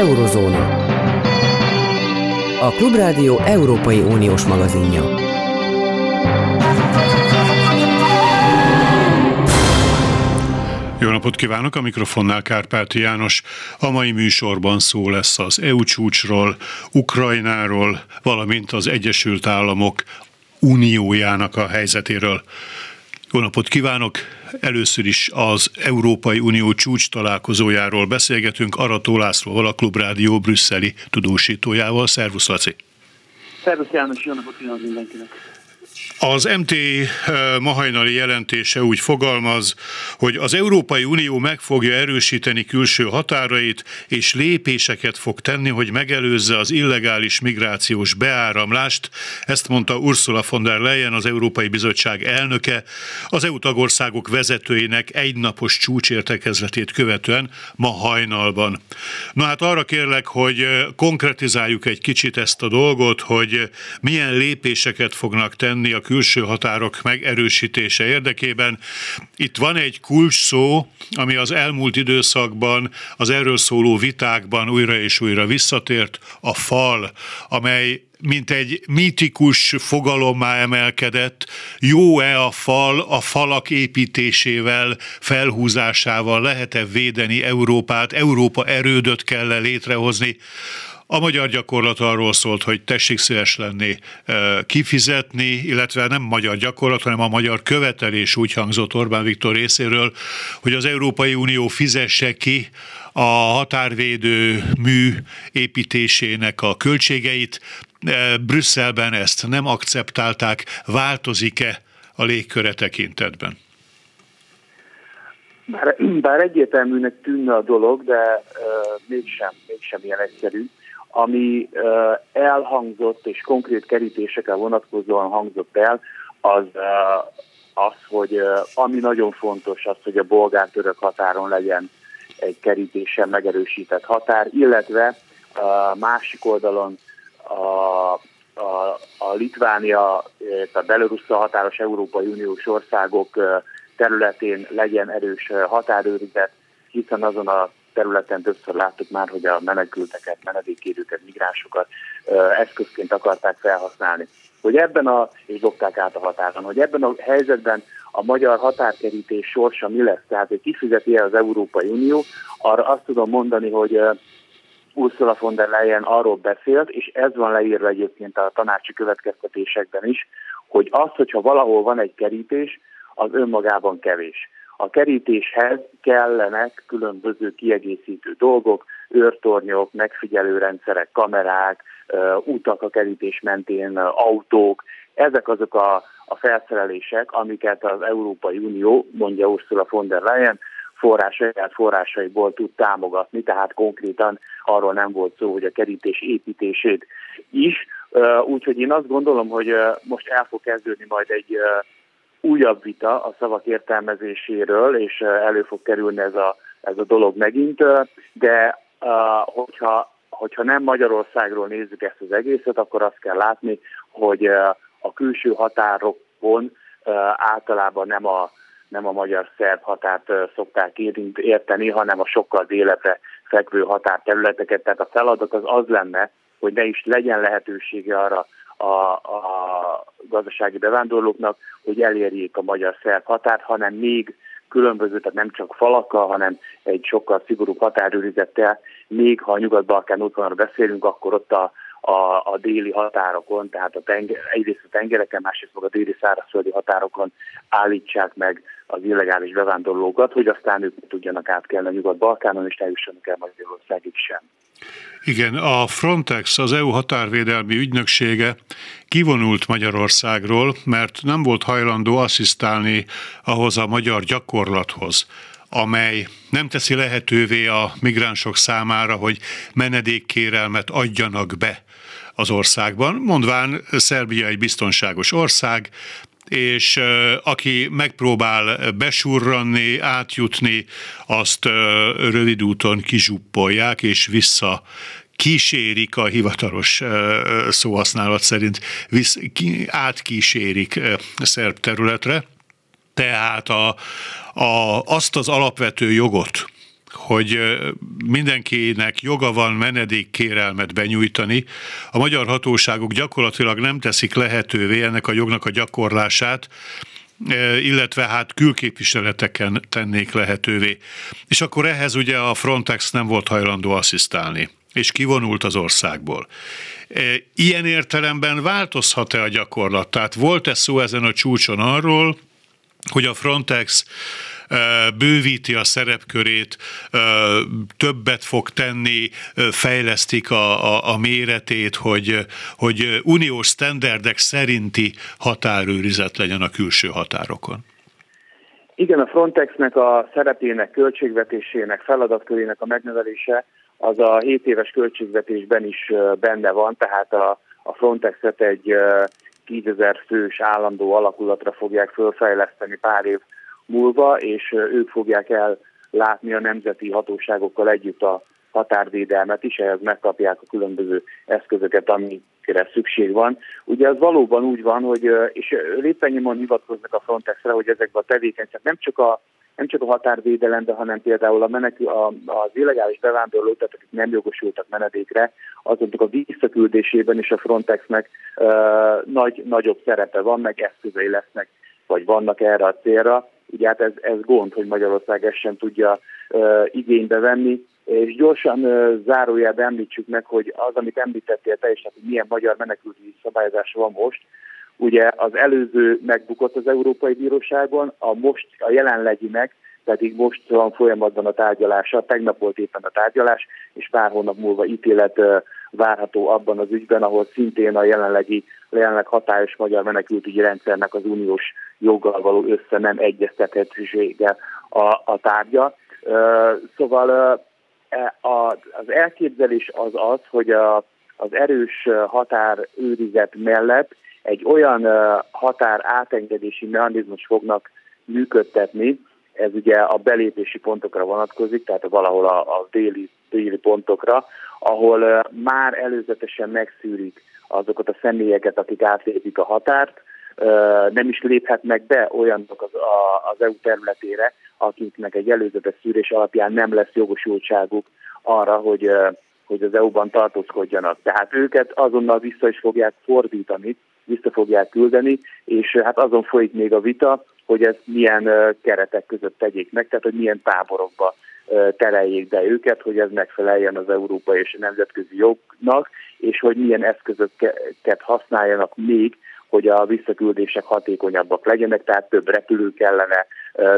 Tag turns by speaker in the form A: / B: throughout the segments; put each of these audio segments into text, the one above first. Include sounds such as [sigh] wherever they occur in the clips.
A: Eurozóna. A Klubrádió Európai Uniós magazinja.
B: Jó napot kívánok, a mikrofonnál Kárpáti János. A mai műsorban szó lesz az EU csúcsról, Ukrajnáról, valamint az Egyesült Államok uniójának a helyzetéről. Jó napot kívánok! Először is az Európai Unió csúcs találkozójáról beszélgetünk Arató Lászlóval, a Klubrádió brüsszeli tudósítójával. Szervusz Laci!
C: Szervusz János, jó napot kívánok mindenkinek!
B: Az MT mahajnali jelentése úgy fogalmaz, hogy az Európai Unió meg fogja erősíteni külső határait, és lépéseket fog tenni, hogy megelőzze az illegális migrációs beáramlást. Ezt mondta Ursula von der Leyen, az Európai Bizottság elnöke, az EU tagországok vezetőinek egynapos csúcsértekezletét követően ma hajnalban. Na hát arra kérlek, hogy konkretizáljuk egy kicsit ezt a dolgot, hogy milyen lépéseket fognak tenni a külső határok megerősítése érdekében. Itt van egy kulcs szó, ami az elmúlt időszakban az erről szóló vitákban újra és újra visszatért, a fal, amely mint egy mítikus fogalommá emelkedett, jó-e a fal, a falak építésével, felhúzásával? Lehet-e védeni Európát, Európa erődöt kell létrehozni, a magyar gyakorlat arról szólt, hogy tessék szíves lenni kifizetni, illetve nem magyar gyakorlat, hanem a magyar követelés úgy hangzott Orbán Viktor részéről, hogy az Európai Unió fizesse ki a határvédő mű építésének a költségeit. Brüsszelben ezt nem akceptálták. Változik-e a légköre tekintetben?
C: Bár, bár egyértelműnek tűnne a dolog, de uh, mégsem, mégsem ilyen egyszerű ami elhangzott és konkrét kerítésekkel vonatkozóan hangzott el, az az, hogy ami nagyon fontos, az, hogy a bolgár-török határon legyen egy kerítésen megerősített határ, illetve a másik oldalon a, a, a Litvánia, a Belorusszal határos Európai Uniós országok területén legyen erős határőrizet, hiszen azon a területen többször láttuk már, hogy a menekülteket, menedékkérőket, migránsokat eszközként akarták felhasználni. Hogy ebben a, és dobták át a határon, hogy ebben a helyzetben a magyar határkerítés sorsa mi lesz, tehát hogy kifizeti el az Európai Unió, arra azt tudom mondani, hogy Ursula von der Leyen arról beszélt, és ez van leírva egyébként a tanácsi következtetésekben is, hogy az, hogyha valahol van egy kerítés, az önmagában kevés. A kerítéshez kellenek különböző kiegészítő dolgok, őrtornyok, megfigyelőrendszerek, kamerák, utak a kerítés mentén, autók. Ezek azok a, a felszerelések, amiket az Európai Unió, mondja Ursula von der Leyen, forrásai, forrásaiból tud támogatni, tehát konkrétan arról nem volt szó, hogy a kerítés építését is. Úgyhogy én azt gondolom, hogy most el fog kezdődni majd egy újabb vita a szavak értelmezéséről, és elő fog kerülni ez a, ez a dolog megint, de hogyha, hogyha nem Magyarországról nézzük ezt az egészet, akkor azt kell látni, hogy a külső határokon általában nem a, nem a magyar-szerb határt szokták érteni, hanem a sokkal délebre fekvő határterületeket. Tehát a feladat az az lenne, hogy ne is legyen lehetősége arra a, a gazdasági bevándorlóknak, hogy elérjék a magyar-szerb határt, hanem még különböző, tehát nem csak falakkal, hanem egy sokkal szigorúbb határőrizettel, még ha a Nyugat-Balkán útvonalra beszélünk, akkor ott a, a, a déli határokon, tehát a tenger, egyrészt a tengereken, másrészt meg a déli szárazföldi határokon állítsák meg az illegális bevándorlókat, hogy aztán ők tudjanak átkelni a Nyugat-Balkánon, és ne jussanak el Magyarországig sem.
B: Igen, a Frontex, az EU határvédelmi ügynöksége kivonult Magyarországról, mert nem volt hajlandó asszisztálni ahhoz a magyar gyakorlathoz, amely nem teszi lehetővé a migránsok számára, hogy menedékkérelmet adjanak be az országban, mondván Szerbia egy biztonságos ország, és aki megpróbál besurranni, átjutni, azt rövid úton kizsuppolják, és vissza kísérik a hivatalos szóhasználat szerint, visz, ki, átkísérik szerb területre. Tehát a, a, azt az alapvető jogot, hogy mindenkinek joga van menedékkérelmet benyújtani. A magyar hatóságok gyakorlatilag nem teszik lehetővé ennek a jognak a gyakorlását, illetve hát külképviseleteken tennék lehetővé. És akkor ehhez ugye a Frontex nem volt hajlandó asszisztálni, és kivonult az országból. Ilyen értelemben változhat-e a gyakorlat? Tehát volt-e szó ezen a csúcson arról, hogy a Frontex bővíti a szerepkörét, többet fog tenni, fejlesztik a, a, a méretét, hogy, hogy uniós standardek szerinti határőrizet legyen a külső határokon.
C: Igen, a Frontexnek a szerepének, költségvetésének, feladatkörének a megnövelése az a 7 éves költségvetésben is benne van, tehát a, a Frontexet egy 10 ezer fős állandó alakulatra fogják fölfejleszteni pár év múlva, és ők fogják el látni a nemzeti hatóságokkal együtt a határvédelmet is, ehhez megkapják a különböző eszközöket, amikre szükség van. Ugye az valóban úgy van, hogy, és lépenyomon hivatkoznak a Frontexre, hogy ezekben a tevékenységek nem csak a nem csak a határvédelemben, hanem például a menekül, a, az illegális bevándorlók, tehát akik nem jogosultak menedékre, azoknak a visszaküldésében is a Frontexnek uh, nagy, nagyobb szerepe van, meg eszközei lesznek, vagy vannak erre a célra. Ugye hát ez, ez gond, hogy Magyarország ezt sem tudja uh, igénybe venni. És gyorsan uh, zárójelben említsük meg, hogy az, amit említettél te is, hogy milyen magyar menekülti szabályozás van most, Ugye az előző megbukott az Európai Bíróságon, a most a jelenlegi meg pedig most van folyamatban a tárgyalása, tegnap volt éppen a tárgyalás, és pár hónap múlva ítélet várható abban az ügyben, ahol szintén a jelenlegi, jelenleg hatályos magyar menekültügyi rendszernek az uniós joggal való össze nem egyeztethetősége a, a tárgya. Szóval e, az elképzelés az az, hogy a, az erős határőrizet mellett egy olyan határ átengedési mechanizmus fognak működtetni, ez ugye a belépési pontokra vonatkozik, tehát valahol a, a déli, déli pontokra, ahol már előzetesen megszűrik azokat a személyeket, akik átlépik a határt, nem is léphetnek be olyanok az, az EU területére, akiknek egy előzetes szűrés alapján nem lesz jogosultságuk arra, hogy, hogy az EU-ban tartózkodjanak. Tehát őket azonnal vissza is fogják fordítani, vissza fogják küldeni, és hát azon folyik még a vita, hogy ezt milyen keretek között tegyék meg, tehát hogy milyen táborokba tereljék be őket, hogy ez megfeleljen az európai és a nemzetközi jognak, és hogy milyen eszközöket használjanak még, hogy a visszaküldések hatékonyabbak legyenek, tehát több repülő kellene,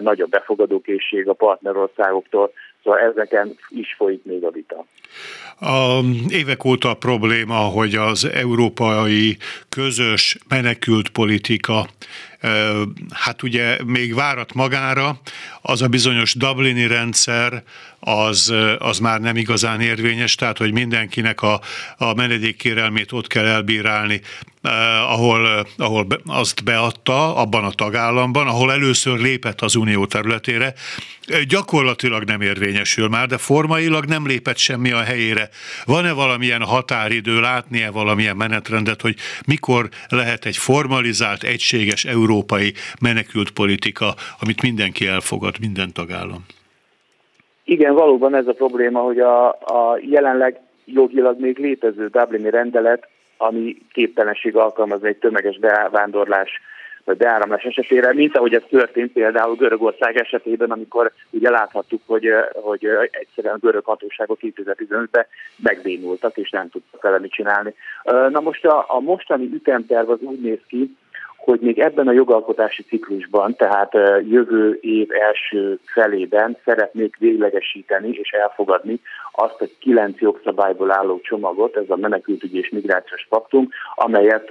C: nagyobb befogadókészség a partnerországoktól, szóval ezeken is folyik még a vita.
B: A évek óta a probléma, hogy az európai közös menekült politika hát ugye még várat magára, az a bizonyos Dublini rendszer, az, az már nem igazán érvényes, tehát hogy mindenkinek a, a menedékkérelmét ott kell elbírálni, eh, ahol, ahol azt beadta, abban a tagállamban, ahol először lépett az unió területére, gyakorlatilag nem érvényesül már, de formailag nem lépett semmi a helyére. Van-e valamilyen határidő, látni-e valamilyen menetrendet, hogy mikor lehet egy formalizált, egységes európai menekült politika, amit mindenki elfogad, minden tagállam?
C: Igen, valóban ez a probléma, hogy a, a jelenleg jogilag még létező Dublini rendelet, ami képtelenség alkalmazni egy tömeges bevándorlás vagy beáramlás esetére, mint ahogy ez történt például Görögország esetében, amikor ugye láthattuk, hogy, hogy egyszerűen görög hatóságok 2015-ben megbénultak, és nem tudtak vele mit csinálni. Na most a, a mostani ütemterv az úgy néz ki, hogy még ebben a jogalkotási ciklusban, tehát jövő év első felében szeretnék véglegesíteni és elfogadni azt a kilenc jogszabályból álló csomagot, ez a menekültügyi és migrációs paktum, amelyet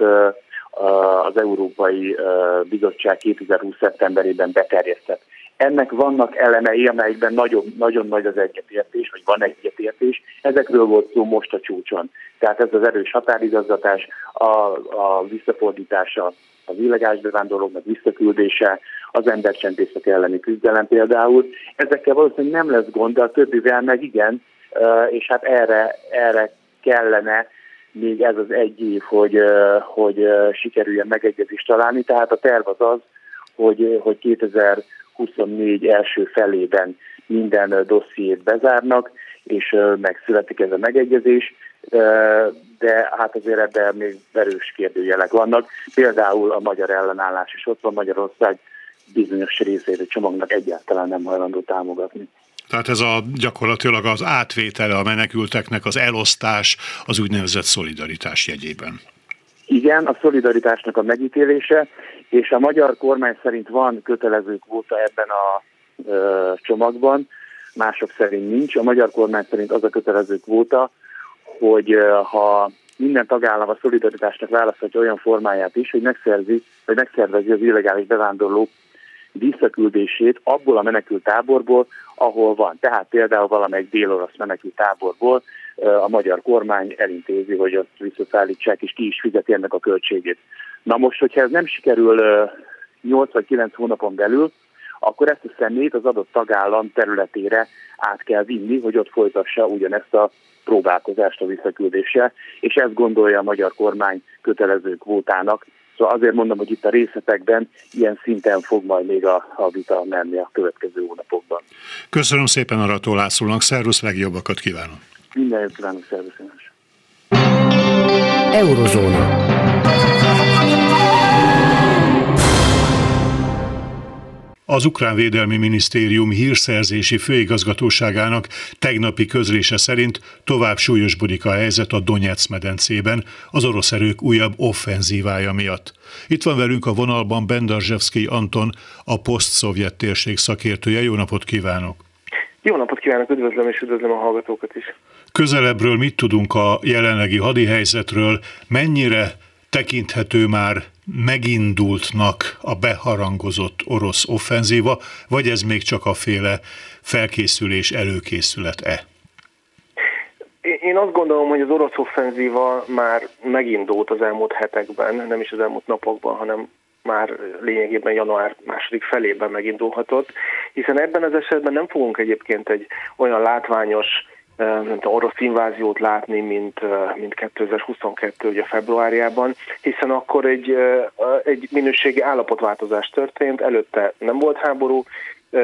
C: az Európai Bizottság 2020. szeptemberében beterjesztett. Ennek vannak elemei, amelyekben nagyon, nagyon nagy az egyetértés, vagy van egyetértés. Ezekről volt szó most a csúcson. Tehát ez az erős határizazgatás, a, a visszafordítása az illegális bevándorlóknak visszaküldése, az embercsempészek elleni küzdelem például. Ezekkel valószínűleg nem lesz gond, de a többivel meg igen, és hát erre, erre kellene még ez az egy év, hogy, hogy sikerüljen megegyezést találni. Tehát a terv az az, hogy, hogy 2024 első felében minden dossziét bezárnak, és megszületik ez a megegyezés, de hát azért ebben még erős kérdőjelek vannak. Például a magyar ellenállás is ott van, Magyarország bizonyos részét a csomagnak egyáltalán nem hajlandó támogatni.
B: Tehát ez a gyakorlatilag az átvétele a menekülteknek, az elosztás az úgynevezett szolidaritás jegyében.
C: Igen, a szolidaritásnak a megítélése, és a magyar kormány szerint van kötelező kvóta ebben a ö, csomagban, mások szerint nincs. A magyar kormány szerint az a kötelező kvóta, hogy ha minden tagállam a szolidaritásnak választhatja olyan formáját is, hogy megszerzi, vagy megszervezi az illegális bevándorlók visszaküldését abból a menekült táborból, ahol van. Tehát például valamelyik dél-orosz menekült táborból a magyar kormány elintézi, hogy azt visszaszállítsák, és ki is fizeti ennek a költségét. Na most, hogyha ez nem sikerül 8 vagy 9 hónapon belül, akkor ezt a szemét az adott tagállam területére át kell vinni, hogy ott folytassa ugyanezt a próbálkozást a visszaküldéssel, és ezt gondolja a magyar kormány kötelező kvótának, Szóval azért mondom, hogy itt a részletekben ilyen szinten fog majd még a, a vita menni a következő hónapokban.
B: Köszönöm szépen Arató Lászlónak, szervusz, legjobbakat kívánok!
C: Minden jót kívánok, szervusz!
A: Eurozóna.
B: Az Ukrán Védelmi Minisztérium hírszerzési főigazgatóságának tegnapi közlése szerint tovább súlyosbodik a helyzet a Donetsz medencében az orosz erők újabb offenzívája miatt. Itt van velünk a vonalban Bendarzsevszki Anton, a poszt-szovjet térség szakértője. Jó napot kívánok!
D: Jó napot kívánok, üdvözlöm és üdvözlöm a hallgatókat is.
B: Közelebbről mit tudunk a jelenlegi hadihelyzetről, mennyire tekinthető már megindultnak a beharangozott orosz offenzíva, vagy ez még csak a féle felkészülés, előkészület-e?
D: Én azt gondolom, hogy az orosz offenzíva már megindult az elmúlt hetekben, nem is az elmúlt napokban, hanem már lényegében január második felében megindulhatott, hiszen ebben az esetben nem fogunk egyébként egy olyan látványos mint orosz inváziót látni, mint, mint 2022 ugye februárjában, hiszen akkor egy, egy minőségi állapotváltozás történt, előtte nem volt háború,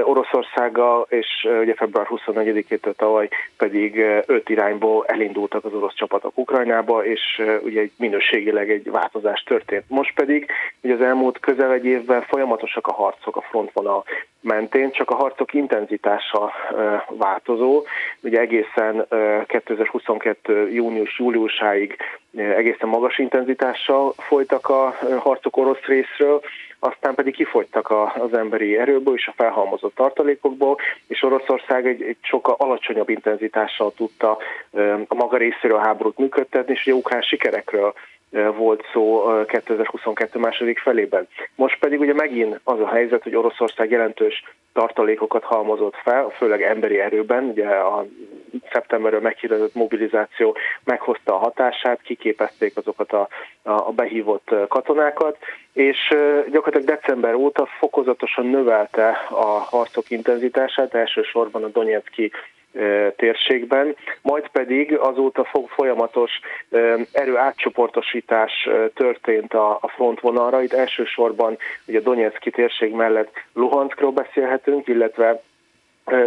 D: Oroszországgal, és ugye február 24-től tavaly pedig öt irányból elindultak az orosz csapatok Ukrajnába, és ugye egy minőségileg egy változás történt. Most pedig ugye az elmúlt közel egy évben folyamatosak a harcok a frontvonal mentén, csak a harcok intenzitása változó. Ugye egészen 2022. június-júliusáig egészen magas intenzitással folytak a harcok orosz részről, aztán pedig kifogytak az emberi erőből és a felhalmozott tartalékokból, és Oroszország egy, egy sokkal alacsonyabb intenzitással tudta a maga részéről a háborút működtetni, és ugye ukrán sikerekről volt szó 2022 második felében. Most pedig ugye megint az a helyzet, hogy Oroszország jelentős tartalékokat halmozott fel, főleg emberi erőben, ugye a szeptemberről meghirdetett mobilizáció meghozta a hatását, kiképezték azokat a, a behívott katonákat, és gyakorlatilag december óta fokozatosan növelte a harcok intenzitását, elsősorban a Donetszki térségben, majd pedig azóta folyamatos erő átcsoportosítás történt a frontvonalra. Itt elsősorban ugye a Donetszki térség mellett Luhanskról beszélhetünk, illetve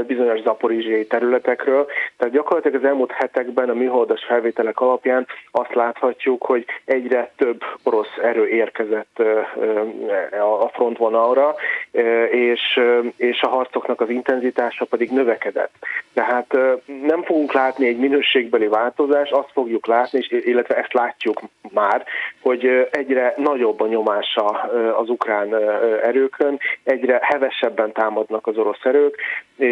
D: bizonyos zaporizsiai területekről. Tehát gyakorlatilag az elmúlt hetekben a műholdas felvételek alapján azt láthatjuk, hogy egyre több orosz erő érkezett a frontvonalra, és, és a harcoknak az intenzitása pedig növekedett. Tehát nem fogunk látni egy minőségbeli változást, azt fogjuk látni, illetve ezt látjuk már, hogy egyre nagyobb a nyomása az ukrán erőkön, egyre hevesebben támadnak az orosz erők,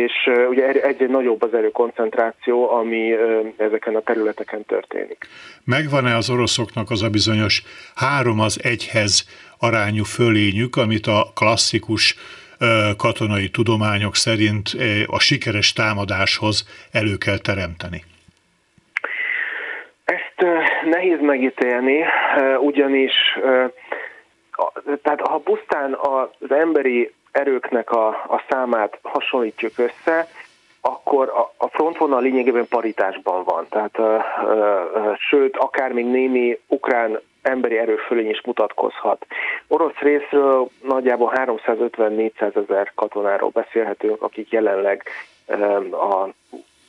D: és ugye egyre nagyobb az erőkoncentráció, ami ezeken a területeken történik.
B: Megvan-e az oroszoknak az a bizonyos három az egyhez arányú fölényük, amit a klasszikus katonai tudományok szerint a sikeres támadáshoz elő kell teremteni?
D: Ezt nehéz megítélni, ugyanis tehát ha pusztán az emberi erőknek a, a számát hasonlítjuk össze, akkor a, a frontvonal lényegében paritásban van. Tehát, ö, ö, sőt, akár még némi ukrán emberi erőfölény is mutatkozhat. Orosz részről nagyjából 350-400 ezer katonáról beszélhetünk, akik jelenleg a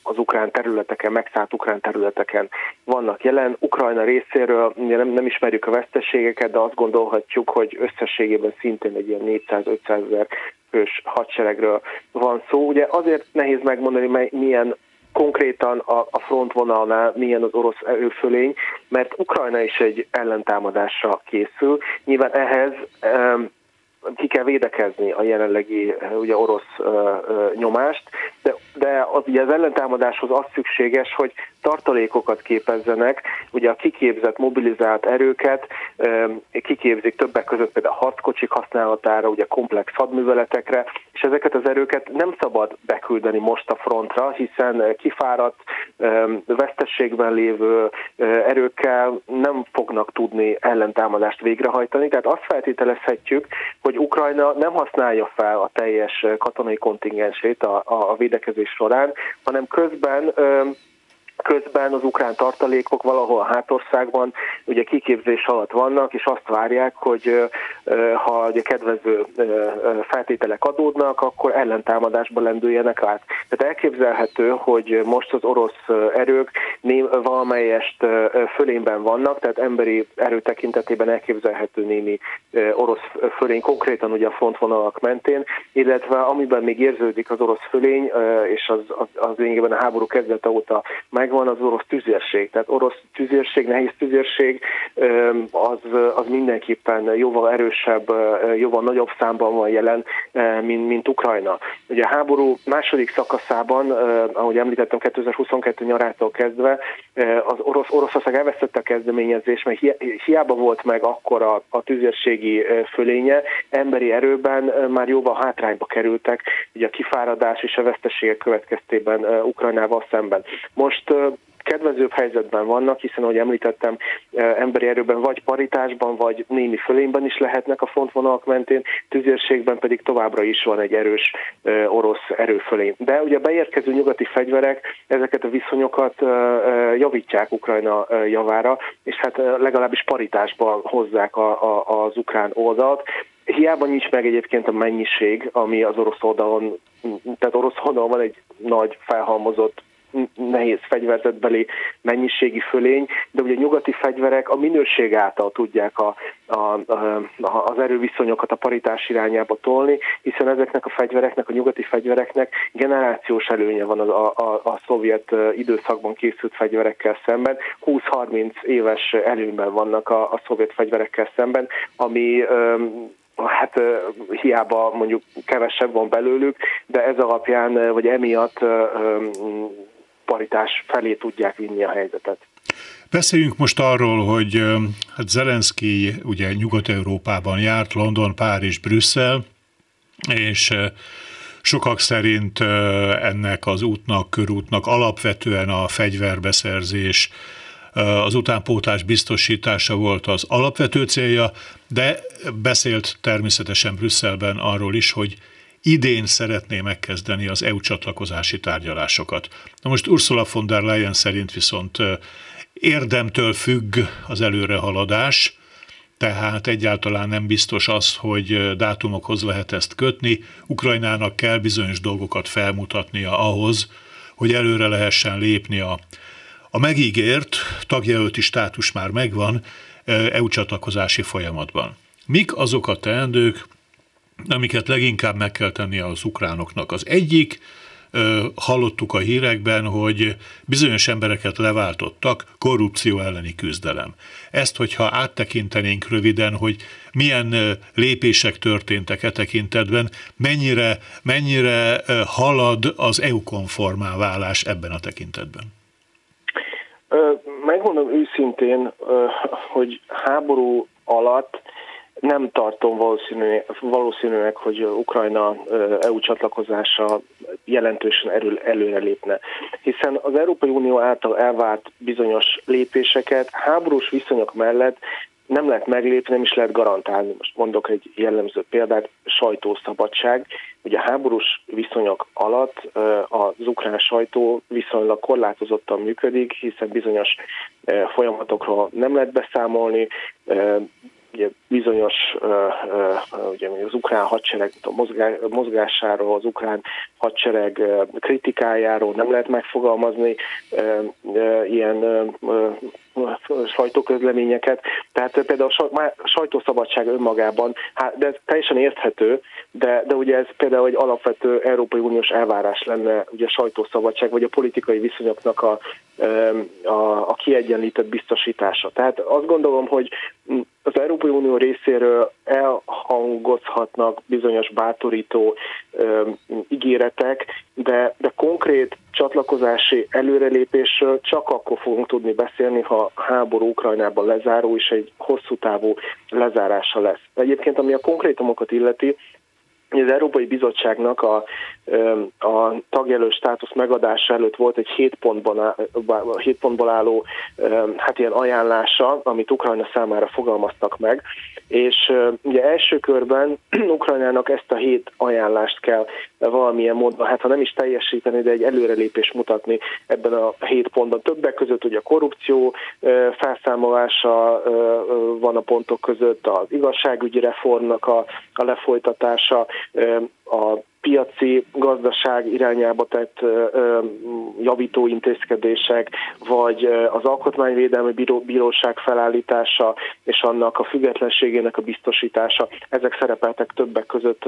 D: az ukrán területeken, megszállt ukrán területeken vannak jelen. Ukrajna részéről ugye nem, nem ismerjük a veszteségeket, de azt gondolhatjuk, hogy összességében szintén egy ilyen 400-500 ezer fős hadseregről van szó. Ugye azért nehéz megmondani, milyen konkrétan a, a frontvonalnál milyen az orosz erőfölény, mert Ukrajna is egy ellentámadásra készül. Nyilván ehhez um, ki kell védekezni a jelenlegi ugye, orosz uh, uh, nyomást, de, de az, ugye az ellentámadáshoz az szükséges, hogy tartalékokat képezzenek, ugye a kiképzett, mobilizált erőket um, kiképzik többek között például harckocsik használatára, ugye komplex hadműveletekre, és ezeket az erőket nem szabad beküldeni most a frontra, hiszen kifáradt, um, vesztességben lévő uh, erőkkel nem fognak tudni ellentámadást végrehajtani, tehát azt feltételezhetjük, hogy hogy Ukrajna nem használja fel a teljes katonai kontingensét a, a védekezés során, hanem közben Közben az ukrán tartalékok valahol a hátországban ugye kiképzés alatt vannak, és azt várják, hogy ha ugye kedvező feltételek adódnak, akkor ellentámadásba lendüljenek át. Tehát elképzelhető, hogy most az orosz erők valamelyest fölényben vannak, tehát emberi erő tekintetében elképzelhető némi orosz fölény, konkrétan ugye a frontvonalak mentén, illetve amiben még érződik az orosz fölény, és az, az, az lényegében a háború kezdete óta meg megvan az orosz tüzérség. Tehát orosz tüzérség, nehéz tüzérség az, az mindenképpen jóval erősebb, jóval nagyobb számban van jelen, mint, mint Ukrajna. Ugye a háború második szakaszában, ahogy említettem, 2022 nyarától kezdve az orosz, Oroszország elvesztette a kezdeményezést, mert hiába volt meg akkor a, a tüzérségi fölénye, emberi erőben már jóval hátrányba kerültek, ugye a kifáradás és a veszteségek következtében Ukrajnával szemben. Most kedvezőbb helyzetben vannak, hiszen ahogy említettem, emberi erőben vagy paritásban, vagy némi fölényben is lehetnek a frontvonalak mentén, tüzérségben pedig továbbra is van egy erős orosz erőfölény. De ugye a beérkező nyugati fegyverek ezeket a viszonyokat javítják Ukrajna javára, és hát legalábbis paritásban hozzák a, a, az ukrán oldalt. Hiába nincs meg egyébként a mennyiség, ami az orosz oldalon, tehát orosz oldalon van egy nagy felhalmozott nehéz fegyverzetbeli mennyiségi fölény, de ugye a nyugati fegyverek a minőség által tudják a, a, a, az erőviszonyokat a paritás irányába tolni, hiszen ezeknek a fegyvereknek, a nyugati fegyvereknek generációs előnye van a, a, a szovjet időszakban készült fegyverekkel szemben. 20-30 éves előnyben vannak a, a szovjet fegyverekkel szemben, ami hát hiába mondjuk kevesebb van belőlük, de ez alapján, vagy emiatt paritás felé tudják vinni a helyzetet.
B: Beszéljünk most arról, hogy hát Zelenszky ugye Nyugat-Európában járt, London, Párizs, Brüsszel, és sokak szerint ennek az útnak, körútnak alapvetően a fegyverbeszerzés, az utánpótlás biztosítása volt az alapvető célja, de beszélt természetesen Brüsszelben arról is, hogy idén szeretné megkezdeni az EU csatlakozási tárgyalásokat. Na most Ursula von der Leyen szerint viszont érdemtől függ az előrehaladás, tehát egyáltalán nem biztos az, hogy dátumokhoz lehet ezt kötni. Ukrajnának kell bizonyos dolgokat felmutatnia ahhoz, hogy előre lehessen lépni a, a megígért, tagjelölti státus már megvan, EU csatlakozási folyamatban. Mik azok a teendők, amiket leginkább meg kell tennie az ukránoknak. Az egyik, hallottuk a hírekben, hogy bizonyos embereket leváltottak, korrupció elleni küzdelem. Ezt, hogyha áttekintenénk röviden, hogy milyen lépések történtek e tekintetben, mennyire, mennyire halad az EU-konformá válás ebben a tekintetben?
D: Megmondom őszintén, hogy háború alatt nem tartom valószínűnek, valószínűnek, hogy Ukrajna EU csatlakozása jelentősen erő, előre lépne. Hiszen az Európai Unió által elvárt bizonyos lépéseket háborús viszonyok mellett nem lehet meglépni, nem is lehet garantálni. Most mondok egy jellemző példát, sajtószabadság. Ugye a háborús viszonyok alatt az ukrán sajtó viszonylag korlátozottan működik, hiszen bizonyos folyamatokról nem lehet beszámolni, ugye bizonyos ugye az ukrán hadsereg mozgásáról, az ukrán hadsereg kritikájáról nem lehet megfogalmazni ilyen sajtóközleményeket. Tehát például a sajtószabadság önmagában, hát, de ez teljesen érthető, de, de ugye ez például egy alapvető Európai Uniós elvárás lenne, ugye a sajtószabadság, vagy a politikai viszonyoknak a, a, a kiegyenlített biztosítása. Tehát azt gondolom, hogy az Európai Unió részéről elhangozhatnak bizonyos bátorító ö, ígéretek, de, de konkrét csatlakozási előrelépésről csak akkor fogunk tudni beszélni, ha a háború Ukrajnában lezáró és egy hosszú távú lezárása lesz. Egyébként, ami a konkrétumokat illeti, az Európai Bizottságnak a, a tagjelölt státusz megadása előtt volt egy 7 pontból, 7 pontból álló hát ilyen ajánlása, amit Ukrajna számára fogalmaztak meg, és ugye első körben [clears throat] Ukrajnának ezt a hét ajánlást kell valamilyen módon, hát ha nem is teljesíteni, de egy előrelépés mutatni ebben a hét pontban. Többek között ugye a korrupció felszámolása van a pontok között, az igazságügyi reformnak a, a lefolytatása, a piaci gazdaság irányába tett javító intézkedések, vagy az alkotmányvédelmi bíróság felállítása és annak a függetlenségének a biztosítása, ezek szerepeltek többek között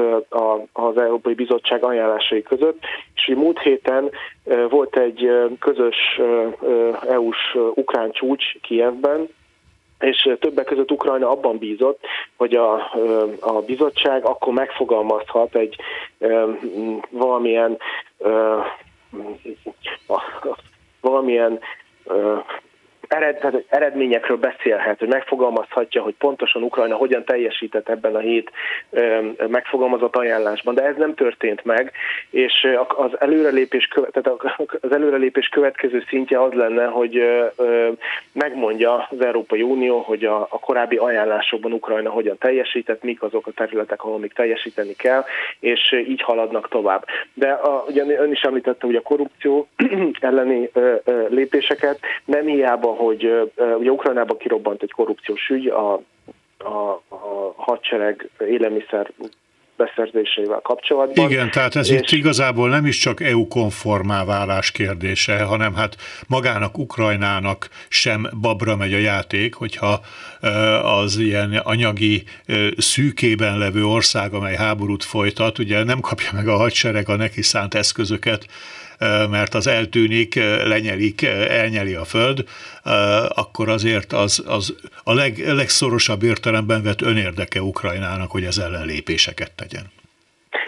D: az Európai Bizottság ajánlásai között, és múlt héten volt egy közös EU-s ukrán csúcs Kievben, és többek között Ukrajna abban bízott, hogy a, a bizottság akkor megfogalmazhat egy valamilyen valamilyen ered, tehát eredményekről beszélhet, hogy megfogalmazhatja, hogy pontosan Ukrajna hogyan teljesített ebben a hét megfogalmazott ajánlásban, de ez nem történt meg, és az előrelépés, tehát az előrelépés következő szintje az lenne, hogy megmondja az Európai Unió, hogy a, a korábbi ajánlásokban Ukrajna hogyan teljesített, mik azok a területek, ahol még teljesíteni kell, és így haladnak tovább. De a, ugye ön is említette, hogy a korrupció [clears throat] elleni lépéseket nem hiába, hogy ugye Ukrajnában kirobbant egy korrupciós ügy, a, a, a hadsereg élelmiszer beszerzéseivel kapcsolatban.
B: Igen, tehát ez és... itt igazából nem is csak EU-konformá válás kérdése, hanem hát magának Ukrajnának sem babra megy a játék, hogyha az ilyen anyagi szűkében levő ország, amely háborút folytat, ugye nem kapja meg a hadsereg a neki szánt eszközöket, mert az eltűnik, lenyelik, elnyeli a föld, akkor azért az, az a leg, legszorosabb értelemben vett önérdeke Ukrajnának, hogy ez ellen lépéseket tegyen.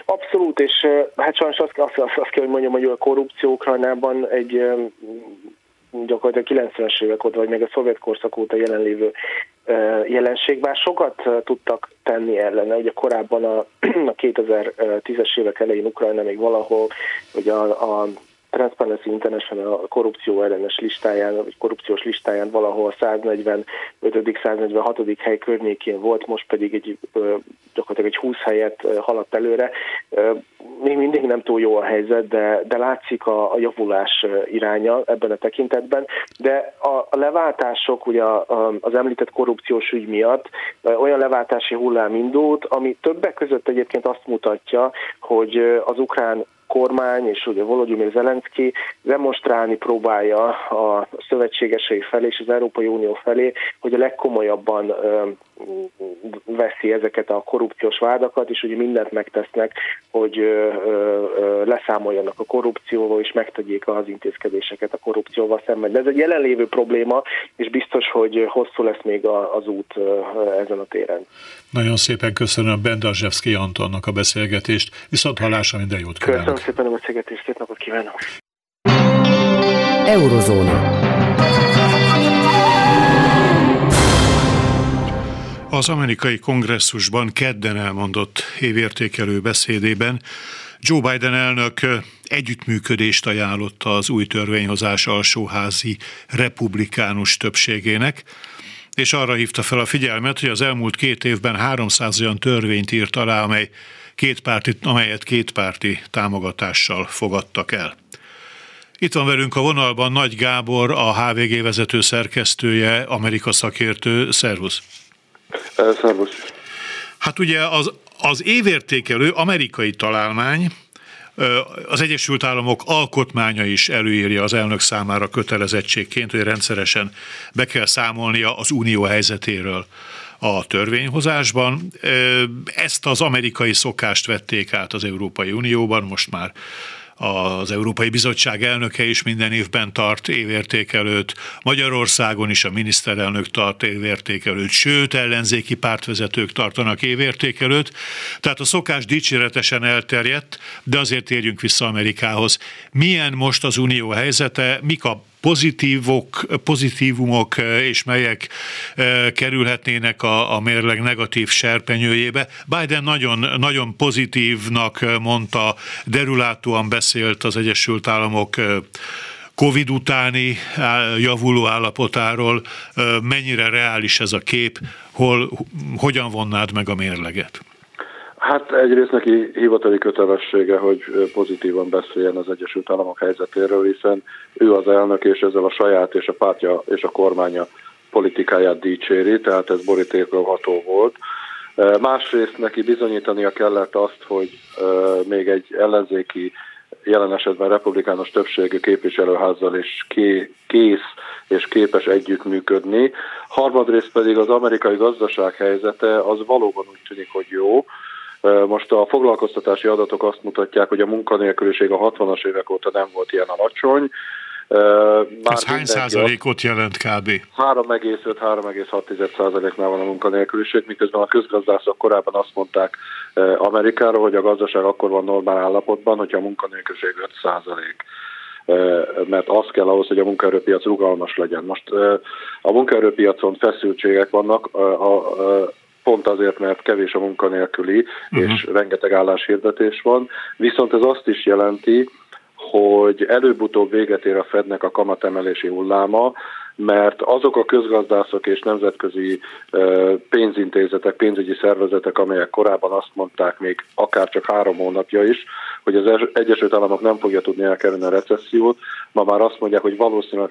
D: Abszolút, és hát sajnos azt, azt, azt, azt kell, hogy mondjam, hogy a korrupció Ukrajnában egy gyakorlatilag 90-es évek óta, vagy még a szovjet korszak óta jelenlévő jelenség, bár sokat tudtak tenni ellene. Ugye korábban a, [clears throat] a 2010-es évek elején Ukrajna még valahol, ugye a, a Transparency International a korrupció ellenes listáján, vagy korrupciós listáján valahol 145.-146. hely környékén volt, most pedig egy, gyakorlatilag egy 20 helyet haladt előre. Még mindig nem túl jó a helyzet, de, de látszik a, a javulás iránya ebben a tekintetben, de a, a leváltások ugye az említett korrupciós ügy miatt olyan leváltási hullám indult, ami többek között egyébként azt mutatja, hogy az ukrán kormány és ugye Volodymyr Zelenszky demonstrálni próbálja a szövetségesei felé és az Európai Unió felé, hogy a legkomolyabban veszi ezeket a korrupciós vádakat, és ugye mindent megtesznek, hogy leszámoljanak a korrupcióval, és megtegyék az intézkedéseket a korrupcióval szemben. De ez egy jelenlévő probléma, és biztos, hogy hosszú lesz még az út ezen a téren.
B: Nagyon szépen köszönöm Bendazsevszki Antonnak a beszélgetést, viszont hallásra minden jót
D: kívánok. Köszönöm szépen a beszélgetést, szép napot kívánok.
A: Eurozóna.
B: Az amerikai kongresszusban kedden elmondott évértékelő beszédében Joe Biden elnök együttműködést ajánlott az új törvényhozás alsóházi republikánus többségének, és arra hívta fel a figyelmet, hogy az elmúlt két évben 300 olyan törvényt írt alá, amely két párti, amelyet kétpárti támogatással fogadtak el. Itt van velünk a vonalban Nagy Gábor, a HVG vezető szerkesztője, Amerika szakértő. Szervusz!
E: Szervusz.
B: Hát ugye az, az évértékelő amerikai találmány, az Egyesült Államok alkotmánya is előírja az elnök számára kötelezettségként, hogy rendszeresen be kell számolnia az unió helyzetéről a törvényhozásban. Ezt az amerikai szokást vették át az Európai Unióban, most már az Európai Bizottság elnöke is minden évben tart évértékelőt, Magyarországon is a miniszterelnök tart évértékelőt, sőt ellenzéki pártvezetők tartanak évértékelőt, tehát a szokás dicséretesen elterjedt, de azért térjünk vissza Amerikához. Milyen most az unió helyzete, mik a pozitívok, pozitívumok eh, és melyek eh, kerülhetnének a, a mérleg negatív serpenyőjébe. Biden nagyon, nagyon pozitívnak mondta, derülátóan beszélt az Egyesült Államok eh, Covid utáni javuló állapotáról, mennyire reális ez a kép, hol, hogyan vonnád meg a mérleget?
E: Hát egyrészt neki hivatali kötelessége, hogy pozitívan beszéljen az Egyesült Államok helyzetéről, hiszen ő az elnök, és ezzel a saját és a pártja és a kormánya politikáját dicséri, tehát ez borítékolható volt. Másrészt neki bizonyítania kellett azt, hogy még egy ellenzéki, jelen esetben republikánus többségű képviselőházzal is kész és képes együttműködni. Harmadrészt pedig az amerikai gazdaság helyzete az valóban úgy tűnik, hogy jó, most a foglalkoztatási adatok azt mutatják, hogy a munkanélküliség a 60-as évek óta nem volt ilyen alacsony.
B: Már Ez hány százalékot jelent kb?
E: 3,5-3,6 százaléknál van a munkanélküliség, miközben a közgazdászok korábban azt mondták Amerikáról, hogy a gazdaság akkor van normál állapotban, hogyha a munkanélküliség 5 százalék mert az kell ahhoz, hogy a munkaerőpiac rugalmas legyen. Most a munkaerőpiacon feszültségek vannak, a, pont azért, mert kevés a munkanélküli, uh-huh. és rengeteg álláshirdetés van. Viszont ez azt is jelenti, hogy előbb-utóbb véget ér a Fednek a kamatemelési hulláma, mert azok a közgazdászok és nemzetközi pénzintézetek, pénzügyi szervezetek, amelyek korábban azt mondták még akár csak három hónapja is, hogy az Egyesült Államok nem fogja tudni elkerülni a recessziót, ma már azt mondják, hogy valószínűleg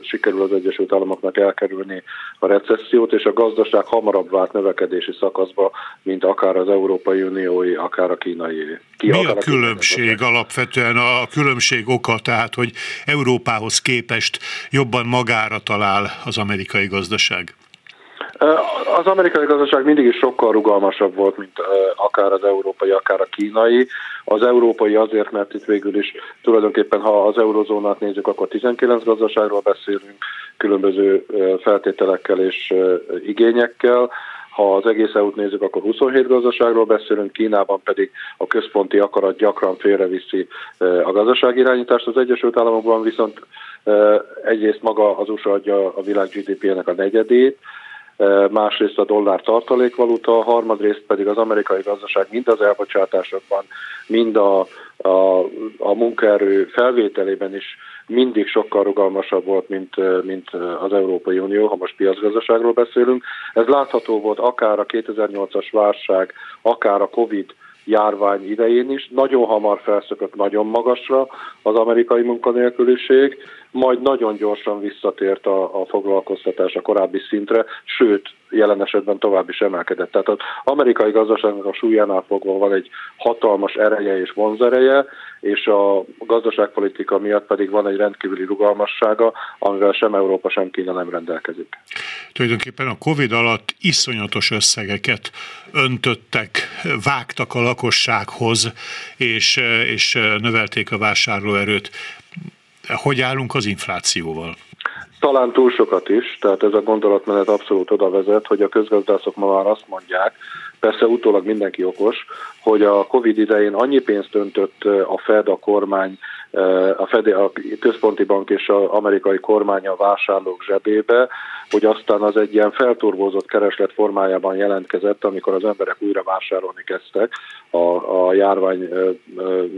E: sikerül, az Egyesült Államoknak elkerülni a recessziót, és a gazdaság hamarabb vált növekedési szakaszba, mint akár az Európai Uniói, akár a kínai.
B: Ki Mi a, a különbség alapvetően? A különbség oka, tehát, hogy Európához képest jobban magára talál az amerikai gazdaság?
E: Az amerikai gazdaság mindig is sokkal rugalmasabb volt, mint akár az európai, akár a kínai. Az európai azért, mert itt végül is tulajdonképpen, ha az eurozónát nézzük, akkor 19 gazdaságról beszélünk, különböző feltételekkel és igényekkel. Ha az egész EU-t nézzük, akkor 27 gazdaságról beszélünk, Kínában pedig a központi akarat gyakran félreviszi a gazdaságirányítást. Az Egyesült Államokban viszont egyrészt maga az USA adja a világ GDP-nek a negyedét, másrészt a dollár tartalékvaluta, harmadrészt pedig az amerikai gazdaság mind az elbocsátásokban, mind a, a, a munkaerő felvételében is mindig sokkal rugalmasabb volt, mint, mint az Európai Unió, ha most piacgazdaságról beszélünk. Ez látható volt akár a 2008-as válság, akár a Covid járvány idején is. Nagyon hamar felszökött nagyon magasra az amerikai munkanélküliség, majd nagyon gyorsan visszatért a, a foglalkoztatás a korábbi szintre, sőt, jelen esetben tovább is emelkedett. Tehát az amerikai gazdaságnak a súlyánál fogva van egy hatalmas ereje és vonzereje, és a gazdaságpolitika miatt pedig van egy rendkívüli rugalmassága, amivel sem Európa, sem Kína nem rendelkezik.
B: Tulajdonképpen a Covid alatt iszonyatos összegeket öntöttek, vágtak a lakossághoz, és, és növelték a vásárlóerőt. Hogy állunk az inflációval?
E: Talán túl sokat is, tehát ez a gondolatmenet abszolút oda vezet, hogy a közgazdászok ma már azt mondják, persze utólag mindenki okos, hogy a Covid idején annyi pénzt öntött a Fed, a kormány, a, Fed, a központi bank és az amerikai kormány a vásárlók zsebébe, hogy aztán az egy ilyen felturbózott kereslet formájában jelentkezett, amikor az emberek újra vásárolni kezdtek a, a járvány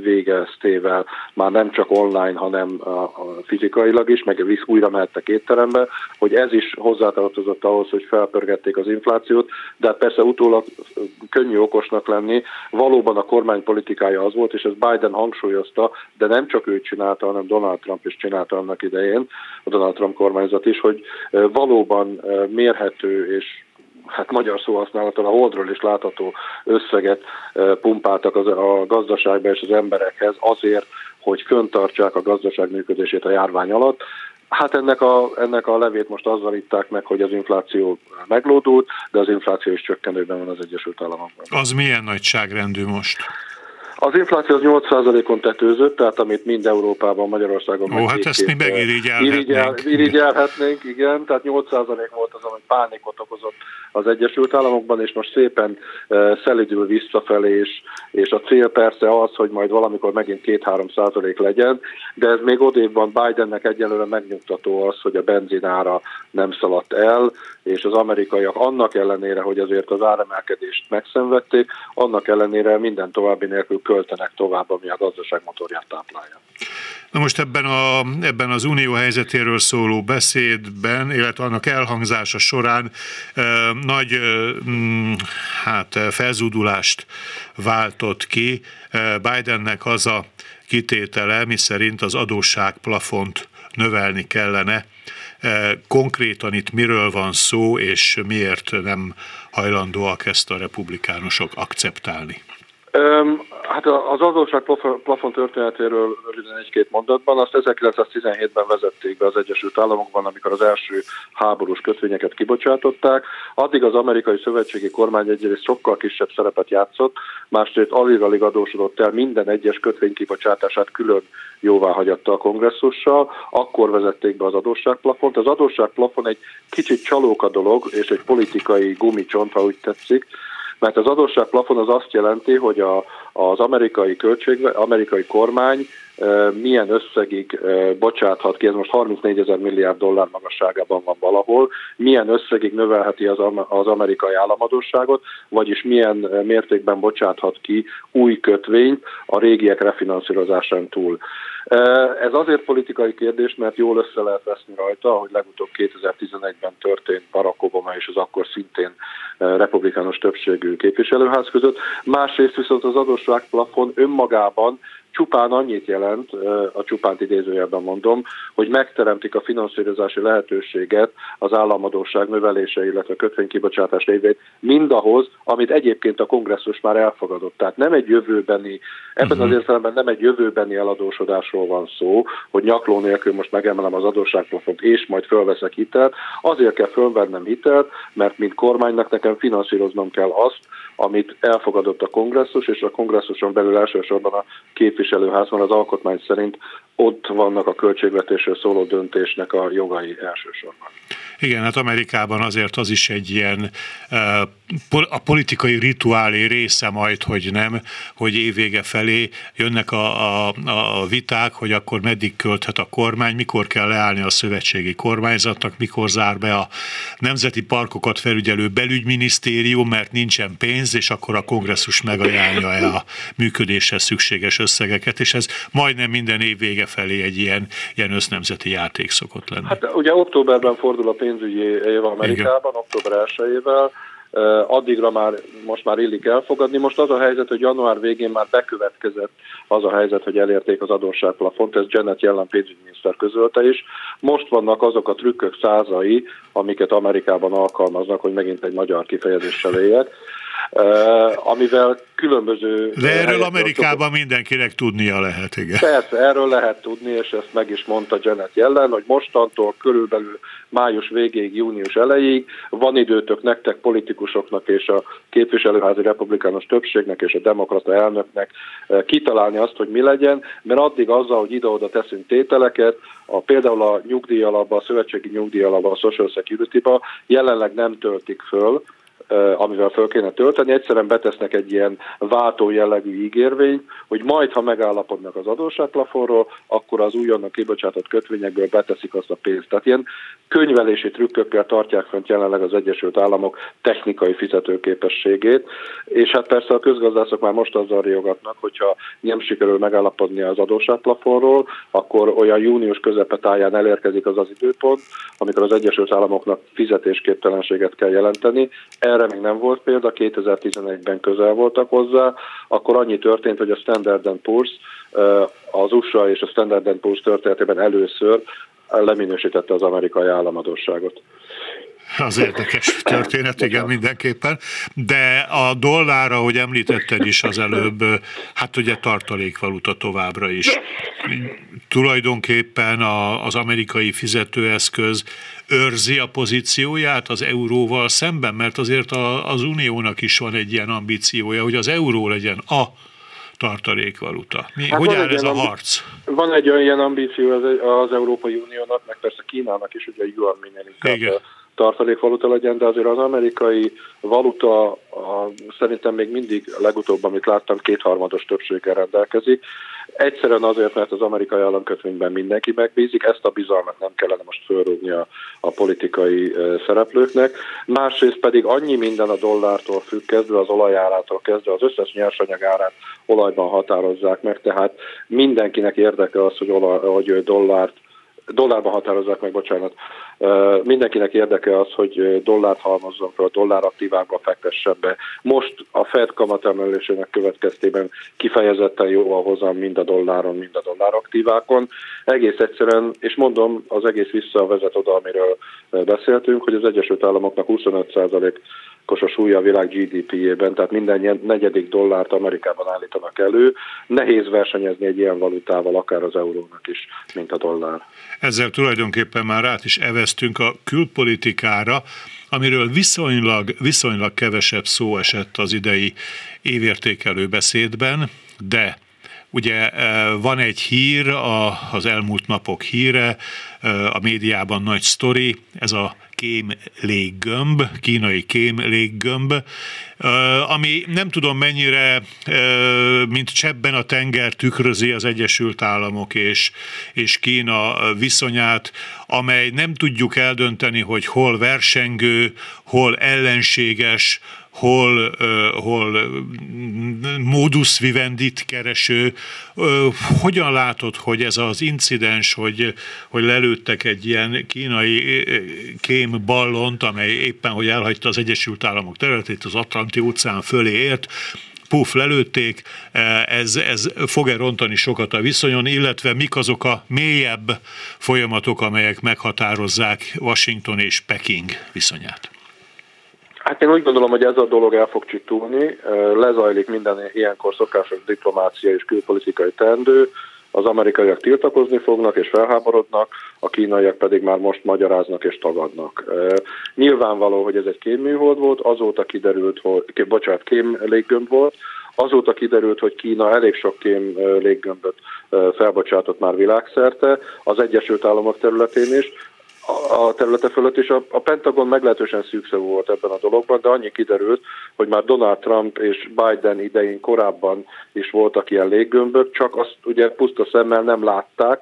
E: végeztével, már nem csak online, hanem a, a fizikailag is, meg visz újra mehettek étterembe, hogy ez is hozzátartozott ahhoz, hogy felpörgették az inflációt, de hát persze utólag könnyű okosnak lenni, valóban a kormány politikája az volt, és ez Biden hangsúlyozta, de nem csak ő csinálta, hanem Donald Trump is csinálta annak idején, a Donald Trump kormányzat is, hogy valóban mérhető és hát magyar szóhasználattal a holdról is látható összeget pumpáltak az, a gazdaságba és az emberekhez azért, hogy föntartsák a gazdaság működését a járvány alatt. Hát ennek a, ennek a levét most azzal itták meg, hogy az infláció meglódult, de az infláció is csökkenőben van az Egyesült Államokban.
B: Az milyen nagyságrendű most?
E: Az infláció az 8%-on tetőzött, tehát amit mind Európában, Magyarországon...
B: Ó, hát ezt mi megirigyelhetnénk.
E: Irigyelhetnénk, igen, tehát 8% volt az, ami pánikot okozott az Egyesült Államokban, és most szépen uh, szelidül visszafelé, és, és a cél persze az, hogy majd valamikor megint 2-3 százalék legyen, de ez még odébb van. Bidennek egyelőre megnyugtató az, hogy a benzinára nem szaladt el, és az amerikaiak annak ellenére, hogy azért az áremelkedést megszenvedték, annak ellenére minden további nélkül költenek tovább, ami a gazdaság motorját táplálja.
B: Na most ebben, a, ebben az unió helyzetéről szóló beszédben, illetve annak elhangzása során e, nagy e, hát, felzúdulást váltott ki Bidennek az a kitétele, miszerint az adósságplafont növelni kellene. Konkrétan itt miről van szó, és miért nem hajlandóak ezt a republikánusok akceptálni?
E: Hát az adósság plafon történetéről röviden egy-két mondatban. Azt 1917-ben vezették be az Egyesült Államokban, amikor az első háborús kötvényeket kibocsátották. Addig az amerikai szövetségi kormány egyrészt sokkal kisebb szerepet játszott, másrészt alig-alig adósodott el minden egyes kötvény kibocsátását külön jóvá hagyatta a kongresszussal, akkor vezették be az adósságplafont. Az adósságplafon egy kicsit csalóka dolog, és egy politikai gumicsont, ha úgy tetszik, mert az adósságplafon az azt jelenti, hogy a, az amerikai költség, amerikai kormány milyen összegig bocsáthat ki, ez most 34 ezer milliárd dollár magasságában van valahol, milyen összegig növelheti az, az amerikai államadóságot, vagyis milyen mértékben bocsáthat ki új kötvényt a régiek refinanszírozásán túl. Ez azért politikai kérdés, mert jól össze lehet veszni rajta, ahogy legutóbb 2011-ben történt Barack Obama és az akkor szintén republikánus többségű képviselőház között. Másrészt viszont az adósságplafon önmagában csupán annyit jelent, a csupánt idézőjelben mondom, hogy megteremtik a finanszírozási lehetőséget az államadóság növelése, illetve a kötvénykibocsátás révén mindahhoz, amit egyébként a kongresszus már elfogadott. Tehát nem egy jövőbeni, ebben uh-huh. az értelemben nem egy jövőbeni eladósodásról van szó, hogy nyakló nélkül most megemelem az adósságplafont, és majd fölveszek hitelt. Azért kell fölvennem hitelt, mert mint kormánynak nekem finanszíroznom kell azt, amit elfogadott a kongresszus, és a kongresszuson belül elsősorban a képviselőházban az alkotmány szerint ott vannak a költségvetésről szóló döntésnek a jogai elsősorban.
B: Igen, hát Amerikában azért az is egy ilyen a politikai rituálé része majd, hogy nem, hogy évvége felé jönnek a, a, a viták, hogy akkor meddig költhet a kormány, mikor kell leállni a szövetségi kormányzatnak, mikor zár be a nemzeti parkokat felügyelő belügyminisztérium, mert nincsen pénz, és akkor a kongresszus megajánlja a működéshez szükséges összegeket, és ez majdnem minden év vége felé egy ilyen, ilyen össznemzeti játék szokott lenni.
E: Hát ugye októberben fordul a pénzügyi év Amerikában, Igen. október 1-ével, addigra már most már illik elfogadni. Most az a helyzet, hogy január végén már bekövetkezett az a helyzet, hogy elérték az adósságplafont, ez Janet Yellen pénzügyminiszter közölte is. Most vannak azok a trükkök százai, amiket Amerikában alkalmaznak, hogy megint egy magyar kifejezéssel éljek, amivel különböző...
B: De erről Amerikában mindenkinek tudnia lehet, igen.
E: Persze, erről lehet tudni, és ezt meg is mondta Janet Yellen, hogy mostantól körülbelül május végéig, június elejéig van időtök nektek, politikusoknak és a képviselőházi republikánus többségnek és a demokrata elnöknek kitalálni azt, hogy mi legyen, mert addig azzal, hogy ide-oda teszünk tételeket, a, például a nyugdíjalapba, a szövetségi nyugdíjalapba, a Social Security-ba jelenleg nem töltik föl, amivel föl kéne tölteni, egyszerűen betesznek egy ilyen váltó jellegű ígérvényt, hogy majd, ha megállapodnak az adósságplafonról, akkor az újonnan kibocsátott kötvényekből beteszik azt a pénzt. Tehát ilyen könyvelési trükkökkel tartják fent jelenleg az Egyesült Államok technikai fizetőképességét, és hát persze a közgazdászok már most azzal riogatnak, hogyha nem sikerül megállapodni az adósságplafonról, akkor olyan június közepetáján elérkezik az az időpont, amikor az Egyesült Államoknak fizetésképtelenséget kell jelenteni. Erre erre még nem volt példa, 2011-ben közel voltak hozzá, akkor annyi történt, hogy a Standard Poor's, az USA és a Standard Poor's történetében először leminősítette az amerikai államadóságot.
B: Az érdekes [laughs] történet, igen, mindenképpen. De a dollár, ahogy említetted is az előbb, hát ugye tartalékvaluta továbbra is. Tulajdonképpen az amerikai fizetőeszköz őrzi a pozícióját az euróval szemben, mert azért az uniónak is van egy ilyen ambíciója, hogy az euró legyen a tartalékvaluta. Mi, hát hogy áll ez a harc?
E: Van egy olyan ambíció az, az Európai Uniónak, meg persze Kínának is, hogy a yuan minél inkább tartalékvaluta legyen, de azért az amerikai valuta a, szerintem még mindig legutóbb, amit láttam, kétharmados többséggel rendelkezik. Egyszerűen azért, mert az amerikai államkötvényben mindenki megbízik, ezt a bizalmat nem kellene most fölrúgni a, a politikai szereplőknek. Másrészt pedig annyi minden a dollártól függ, kezdve az olajárától kezdve, az összes nyersanyag árát olajban határozzák meg, tehát mindenkinek érdeke az, hogy, olaj, hogy dollárt dollárban határozzák meg, bocsánat. Mindenkinek érdeke az, hogy dollárt halmozzon fel, dollár aktívákba fektessen be. Most a Fed kamatemelésének következtében kifejezetten jó a hozam mind a dolláron, mind a dollár aktívákon. Egész egyszerűen, és mondom, az egész visszavezet oda, amiről beszéltünk, hogy az Egyesült Államoknak 25% os a súlya a világ GDP-jében, tehát minden negyedik dollárt Amerikában állítanak elő. Nehéz versenyezni egy ilyen valutával, akár az eurónak is, mint a dollár.
B: Ezzel tulajdonképpen már át is eveztünk a külpolitikára, amiről viszonylag, viszonylag kevesebb szó esett az idei évértékelő beszédben, de Ugye e, van egy hír, az elmúlt napok híre, e, a médiában nagy sztori, ez a kém léggömb, kínai kém léggömb, ami nem tudom mennyire, mint csebben a tenger tükrözi az Egyesült Államok és, és Kína viszonyát, amely nem tudjuk eldönteni, hogy hol versengő, hol ellenséges, hol, hol modus vivendit kereső. Hogyan látod, hogy ez az incidens, hogy, hogy lelőttek egy ilyen kínai kém ballont, amely éppen, hogy elhagyta az Egyesült Államok területét, az Atlanti óceán fölé ért, puf, lelőtték, ez, ez fog-e rontani sokat a viszonyon, illetve mik azok a mélyebb folyamatok, amelyek meghatározzák Washington és Peking viszonyát?
E: Hát én úgy gondolom, hogy ez a dolog el fog csitulni, lezajlik minden ilyenkor szokásos diplomácia és külpolitikai teendő, az amerikaiak tiltakozni fognak és felháborodnak, a kínaiak pedig már most magyaráznak és tagadnak. Nyilvánvaló, hogy ez egy kémműhold volt, azóta kiderült, hogy, bocsánat, kém léggömb volt, Azóta kiderült, hogy Kína elég sok kém léggömböt felbocsátott már világszerte, az Egyesült Államok területén is, a területe fölött, és a, a Pentagon meglehetősen szűkszavú volt ebben a dologban, de annyi kiderült, hogy már Donald Trump és Biden idején korábban is voltak ilyen léggömbök, csak azt ugye puszta szemmel nem látták,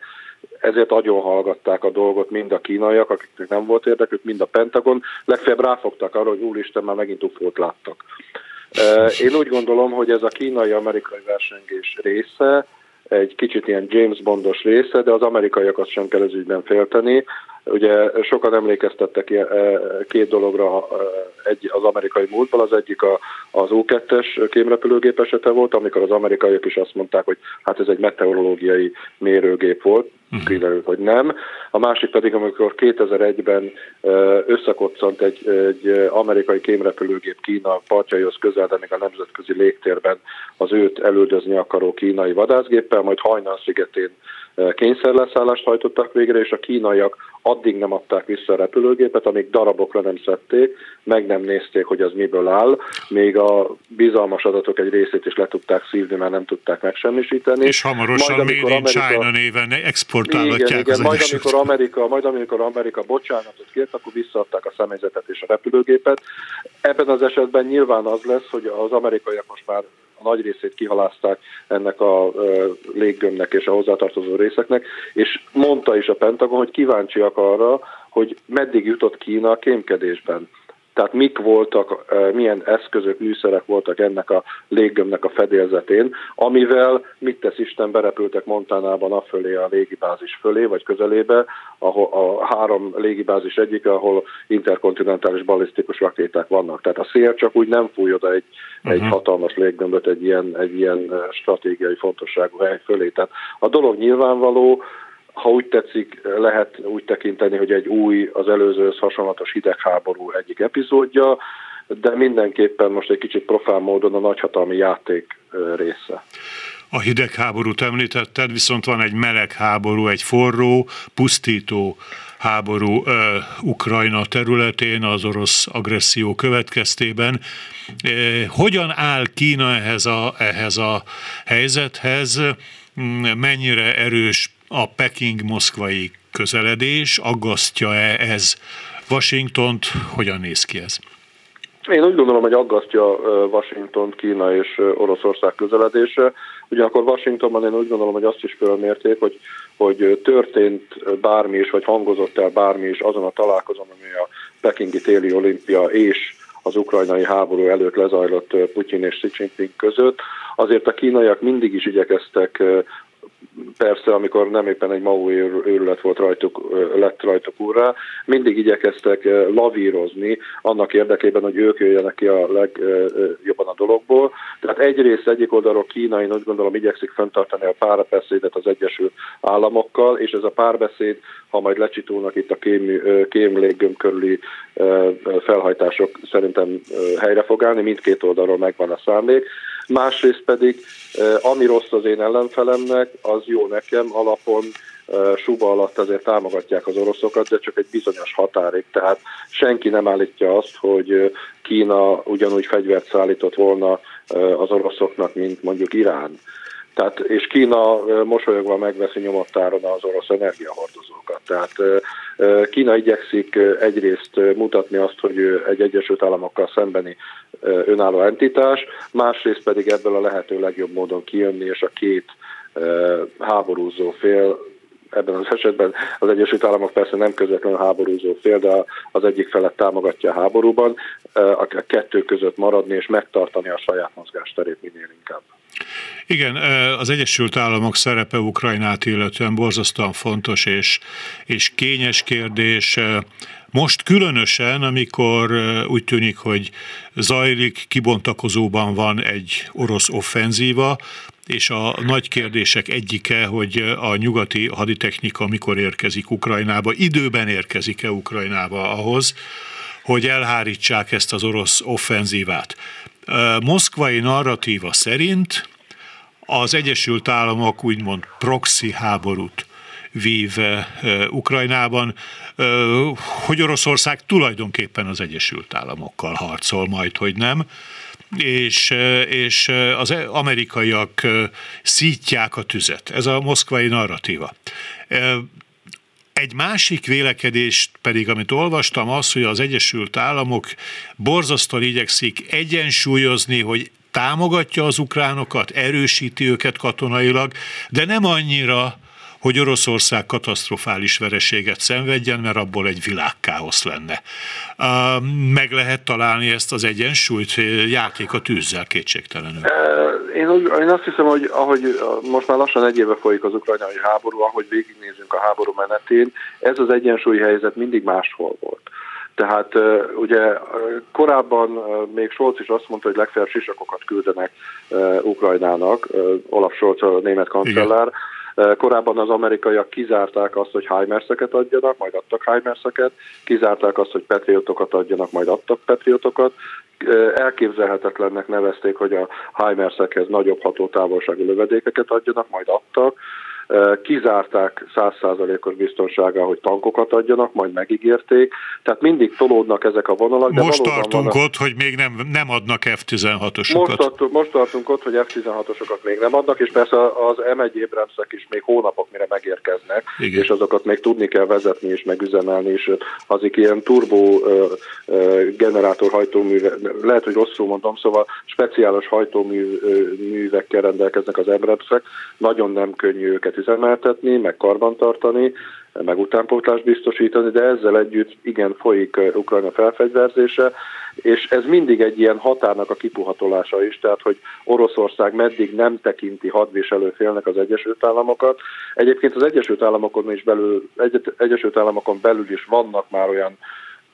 E: ezért agyon hallgatták a dolgot mind a kínaiak, akiknek nem volt érdekük, mind a Pentagon, legfeljebb ráfogtak arra, hogy úristen, már megint ufót láttak. Én úgy gondolom, hogy ez a kínai-amerikai versengés része, egy kicsit ilyen James Bondos része, de az amerikaiakat sem kell ez ügyben félteni. Ugye sokan emlékeztettek e, két dologra egy, az amerikai múltban, az egyik a, az U-2-es kémrepülőgép esete volt, amikor az amerikaiak is azt mondták, hogy hát ez egy meteorológiai mérőgép volt, uh-huh. kiderült, hogy nem. A másik pedig, amikor 2001-ben összekoccant egy, egy amerikai kémrepülőgép Kína partjaihoz közel, de még a nemzetközi légtérben az őt elődözni akaró kínai vadászgéppel, majd Hajnal szigetén kényszerleszállást hajtottak végre, és a kínaiak addig nem adták vissza a repülőgépet, amíg darabokra nem szedték, meg nem nézték, hogy az miből áll, még a bizalmas adatok egy részét is le tudták szívni, mert nem tudták megsemmisíteni.
B: És hamarosan majd, Made in Amerika, China néven exportálhatják igen, igen,
E: majd amikor, Amerika, majd amikor Amerika bocsánatot kért, akkor visszaadták a személyzetet és a repülőgépet. Ebben az esetben nyilván az lesz, hogy az amerikaiak most már a nagy részét kihalázták ennek a léggömnek és a hozzátartozó részeknek, és mondta is a Pentagon, hogy kíváncsiak arra, hogy meddig jutott Kína a kémkedésben. Tehát mik voltak, milyen eszközök, műszerek voltak ennek a léggömnek a fedélzetén, amivel mit tesz Isten, berepültek Montánában a fölé, a légibázis fölé, vagy közelébe, ahol a három légibázis egyik, ahol interkontinentális balisztikus rakéták vannak. Tehát a szél csak úgy nem fúj oda egy, uh-huh. egy hatalmas léggömböt egy ilyen, egy ilyen stratégiai fontosságú hely fölé. Tehát a dolog nyilvánvaló, ha úgy tetszik, lehet úgy tekinteni, hogy egy új, az előzőhöz hasonlatos hidegháború egyik epizódja, de mindenképpen most egy kicsit profán módon a nagyhatalmi játék része.
B: A hidegháborút említetted, viszont van egy meleg háború, egy forró, pusztító háború uh, Ukrajna területén az orosz agresszió következtében. Uh, hogyan áll Kína ehhez a, ehhez a helyzethez? Mennyire erős a Peking-moszkvai közeledés? Aggasztja-e ez Washingtont? Hogyan néz ki ez?
E: Én úgy gondolom, hogy aggasztja Washington, Kína és Oroszország közeledése. Ugyanakkor Washingtonban én úgy gondolom, hogy azt is fölmérték, hogy, hogy történt bármi is, vagy hangozott el bármi is azon a találkozón, ami a Pekingi téli olimpia és az ukrajnai háború előtt lezajlott Putyin és Xi Jinping között. Azért a kínaiak mindig is igyekeztek persze, amikor nem éppen egy Mao őrület volt rajtuk, lett rajtuk úrrá, mindig igyekeztek lavírozni annak érdekében, hogy ők jöjjenek ki a legjobban a dologból. Tehát egyrészt egyik oldalról Kína, én úgy gondolom, igyekszik fenntartani a párbeszédet az Egyesült Államokkal, és ez a párbeszéd, ha majd lecsitulnak itt a kém, kém léggöm körüli felhajtások, szerintem helyre fog állni, mindkét oldalról megvan a szándék másrészt pedig ami rossz az én ellenfelemnek, az jó nekem alapon, suba alatt azért támogatják az oroszokat, de csak egy bizonyos határig. Tehát senki nem állítja azt, hogy Kína ugyanúgy fegyvert szállított volna az oroszoknak, mint mondjuk Irán. Tehát, és Kína mosolyogva megveszi nyomottáron az orosz energiahordozókat. Tehát Kína igyekszik egyrészt mutatni azt, hogy egy Egyesült Államokkal szembeni önálló entitás, másrészt pedig ebből a lehető legjobb módon kijönni, és a két háborúzó fél ebben az esetben az Egyesült Államok persze nem közvetlenül háborúzó fél, de az egyik felet támogatja a háborúban, a kettő között maradni és megtartani a saját mozgásterét minél inkább.
B: Igen, az Egyesült Államok szerepe Ukrajnát illetően borzasztóan fontos és, és kényes kérdés. Most különösen, amikor úgy tűnik, hogy zajlik, kibontakozóban van egy orosz offenzíva, és a nagy kérdések egyike, hogy a nyugati haditechnika mikor érkezik Ukrajnába, időben érkezik-e Ukrajnába ahhoz, hogy elhárítsák ezt az orosz offenzívát. Moszkvai narratíva szerint az Egyesült Államok úgymond proxy háborút vív Ukrajnában, hogy Oroszország tulajdonképpen az Egyesült Államokkal harcol majd, hogy nem, és, és az amerikaiak szítják a tüzet. Ez a moszkvai narratíva. Egy másik vélekedés pedig, amit olvastam, az, hogy az Egyesült Államok borzasztóan igyekszik egyensúlyozni, hogy támogatja az ukránokat, erősíti őket katonailag, de nem annyira, hogy Oroszország katasztrofális vereséget szenvedjen, mert abból egy világkáosz lenne. Meg lehet találni ezt az egyensúlyt, játék a tűzzel kétségtelenül.
E: Én, én azt hiszem, hogy ahogy most már lassan egy éve folyik az ukrajnai háború, ahogy végignézünk a háború menetén, ez az egyensúlyi helyzet mindig máshol volt. Tehát ugye korábban még Scholz is azt mondta, hogy legfeljebb sisakokat küldenek Ukrajnának, Olaf Scholz a német kancellár, Igen Korábban az amerikaiak kizárták azt, hogy Heimerseket adjanak, majd adtak Heimerseket, kizárták azt, hogy Patriotokat adjanak, majd adtak Patriotokat. Elképzelhetetlennek nevezték, hogy a Heimersekhez nagyobb hatótávolságú lövedékeket adjanak, majd adtak kizárták százszázalékos biztonsággal, hogy tankokat adjanak, majd megígérték. Tehát mindig tolódnak ezek a vonalak.
B: De most tartunk vannak... ott, hogy még nem, nem adnak F-16-osokat. Most,
E: tartunk, most tartunk ott, hogy F-16-osokat még nem adnak, és persze az M1 Abramsek is még hónapok mire megérkeznek, Igen. és azokat még tudni kell vezetni és megüzemelni, és azik ilyen turbo generátor hajtóműve, lehet, hogy rosszul mondom, szóval speciális hajtóművekkel rendelkeznek az Abramsek, nagyon nem könnyű őket üzemeltetni, meg karbantartani, meg utánpótlást biztosítani, de ezzel együtt igen folyik Ukrajna felfegyverzése, és ez mindig egy ilyen határnak a kipuhatolása is, tehát hogy Oroszország meddig nem tekinti hadviselő félnek az Egyesült Államokat. Egyébként az Egyesült Államokon is belül, Egyesült Államokon belül is vannak már olyan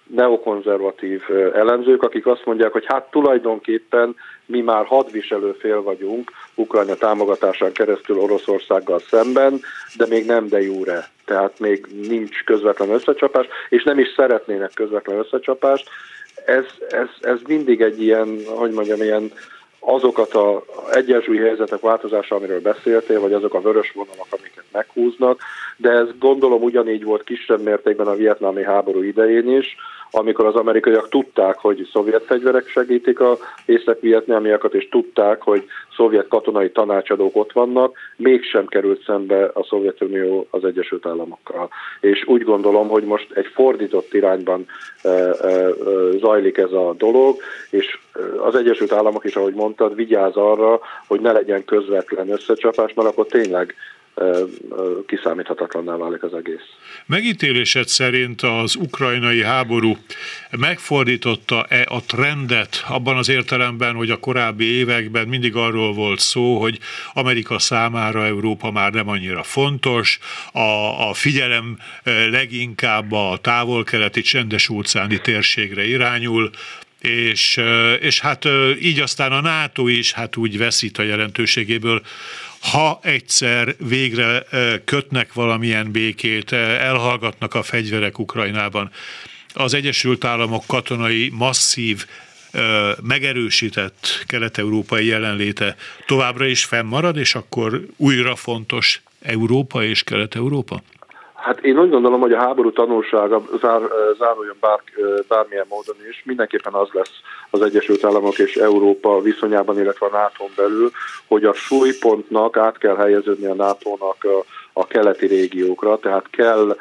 E: neokonzervatív elemzők, akik azt mondják, hogy hát tulajdonképpen mi már hadviselő fél vagyunk Ukrajna támogatásán keresztül Oroszországgal szemben, de még nem de jure. Tehát még nincs közvetlen összecsapás, és nem is szeretnének közvetlen összecsapást. Ez, ez, ez mindig egy ilyen, hogy mondjam, ilyen azokat az egyensúlyi helyzetek változása, amiről beszéltél, vagy azok a vörös vonalak, amiket meghúznak, de ez gondolom ugyanígy volt kisebb mértékben a vietnámi háború idején is, amikor az amerikaiak tudták, hogy szovjet fegyverek segítik a észak-vietnámiakat, és tudták, hogy szovjet katonai tanácsadók ott vannak, mégsem került szembe a Szovjetunió az Egyesült Államokkal. És úgy gondolom, hogy most egy fordított irányban e, e, zajlik ez a dolog, és az Egyesült Államok is, ahogy mondtad, vigyáz arra, hogy ne legyen közvetlen összecsapás, mert akkor tényleg kiszámíthatatlanná válik az egész.
B: Megítélésed szerint az ukrajnai háború megfordította-e a trendet abban az értelemben, hogy a korábbi években mindig arról volt szó, hogy Amerika számára Európa már nem annyira fontos, a, a figyelem leginkább a távol-keleti csendes óceáni térségre irányul, és, és hát így aztán a NATO is hát úgy veszít a jelentőségéből ha egyszer végre kötnek valamilyen békét, elhallgatnak a fegyverek Ukrajnában, az Egyesült Államok katonai masszív megerősített kelet-európai jelenléte továbbra is fennmarad, és akkor újra fontos Európa és Kelet-Európa?
E: Hát én úgy gondolom, hogy a háború tanulsága zár, záruljon bár, bármilyen módon is, mindenképpen az lesz az Egyesült Államok és Európa viszonyában, illetve a nato belül, hogy a súlypontnak át kell helyeződni a NATO-nak a, a keleti régiókra, tehát kell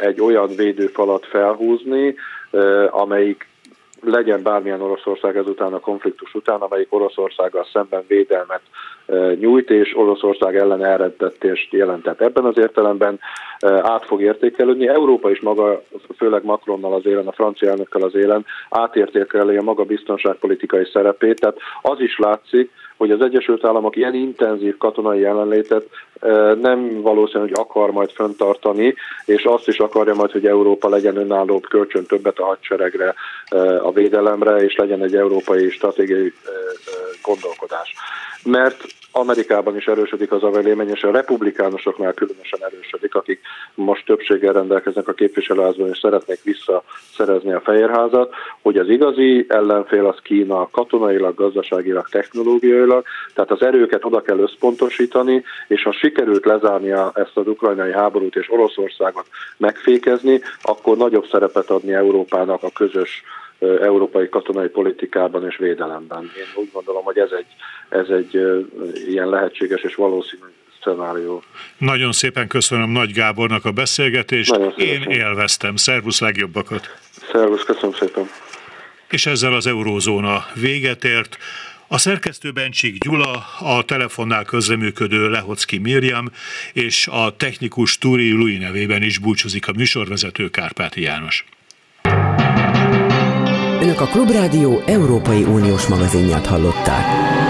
E: egy olyan védőfalat felhúzni, amelyik legyen bármilyen Oroszország ezután a konfliktus után, amelyik Oroszországgal szemben védelmet nyújt, és Oroszország ellen elrendettést jelentett. Ebben az értelemben át fog értékelődni. Európa is maga, főleg Macronnal az élen, a francia elnökkel az élen átértékeli a maga biztonságpolitikai szerepét. Tehát az is látszik, hogy az Egyesült Államok ilyen intenzív katonai jelenlétet nem valószínű, hogy akar majd föntartani, és azt is akarja majd, hogy Európa legyen önállóbb, kölcsön többet a hadseregre, a védelemre, és legyen egy európai stratégiai gondolkodás. Mert Amerikában is erősödik az a vélemény, és a republikánusoknál különösen erősödik, akik most többséggel rendelkeznek a képviselőházban, és szeretnék visszaszerezni a Fehérházat, hogy az igazi ellenfél az Kína katonailag, gazdaságilag, technológiailag, tehát az erőket oda kell összpontosítani, és ha sikerült lezárnia ezt az ukrajnai háborút és Oroszországot megfékezni, akkor nagyobb szerepet adni Európának a közös európai katonai politikában és védelemben. Én úgy gondolom, hogy ez egy, ez egy ilyen lehetséges és valószínű szenárió.
B: Nagyon szépen köszönöm Nagy Gábornak a beszélgetést. Én élveztem. Szervusz legjobbakat.
E: Szervusz, köszönöm szépen.
B: És ezzel az eurózóna véget ért. A szerkesztő Bencsik Gyula, a telefonnál közreműködő Lehocki Mirjam és a technikus Turi Lui nevében is búcsúzik a műsorvezető Kárpáti János.
A: Önök a Klubrádió Európai Uniós magazinját hallották.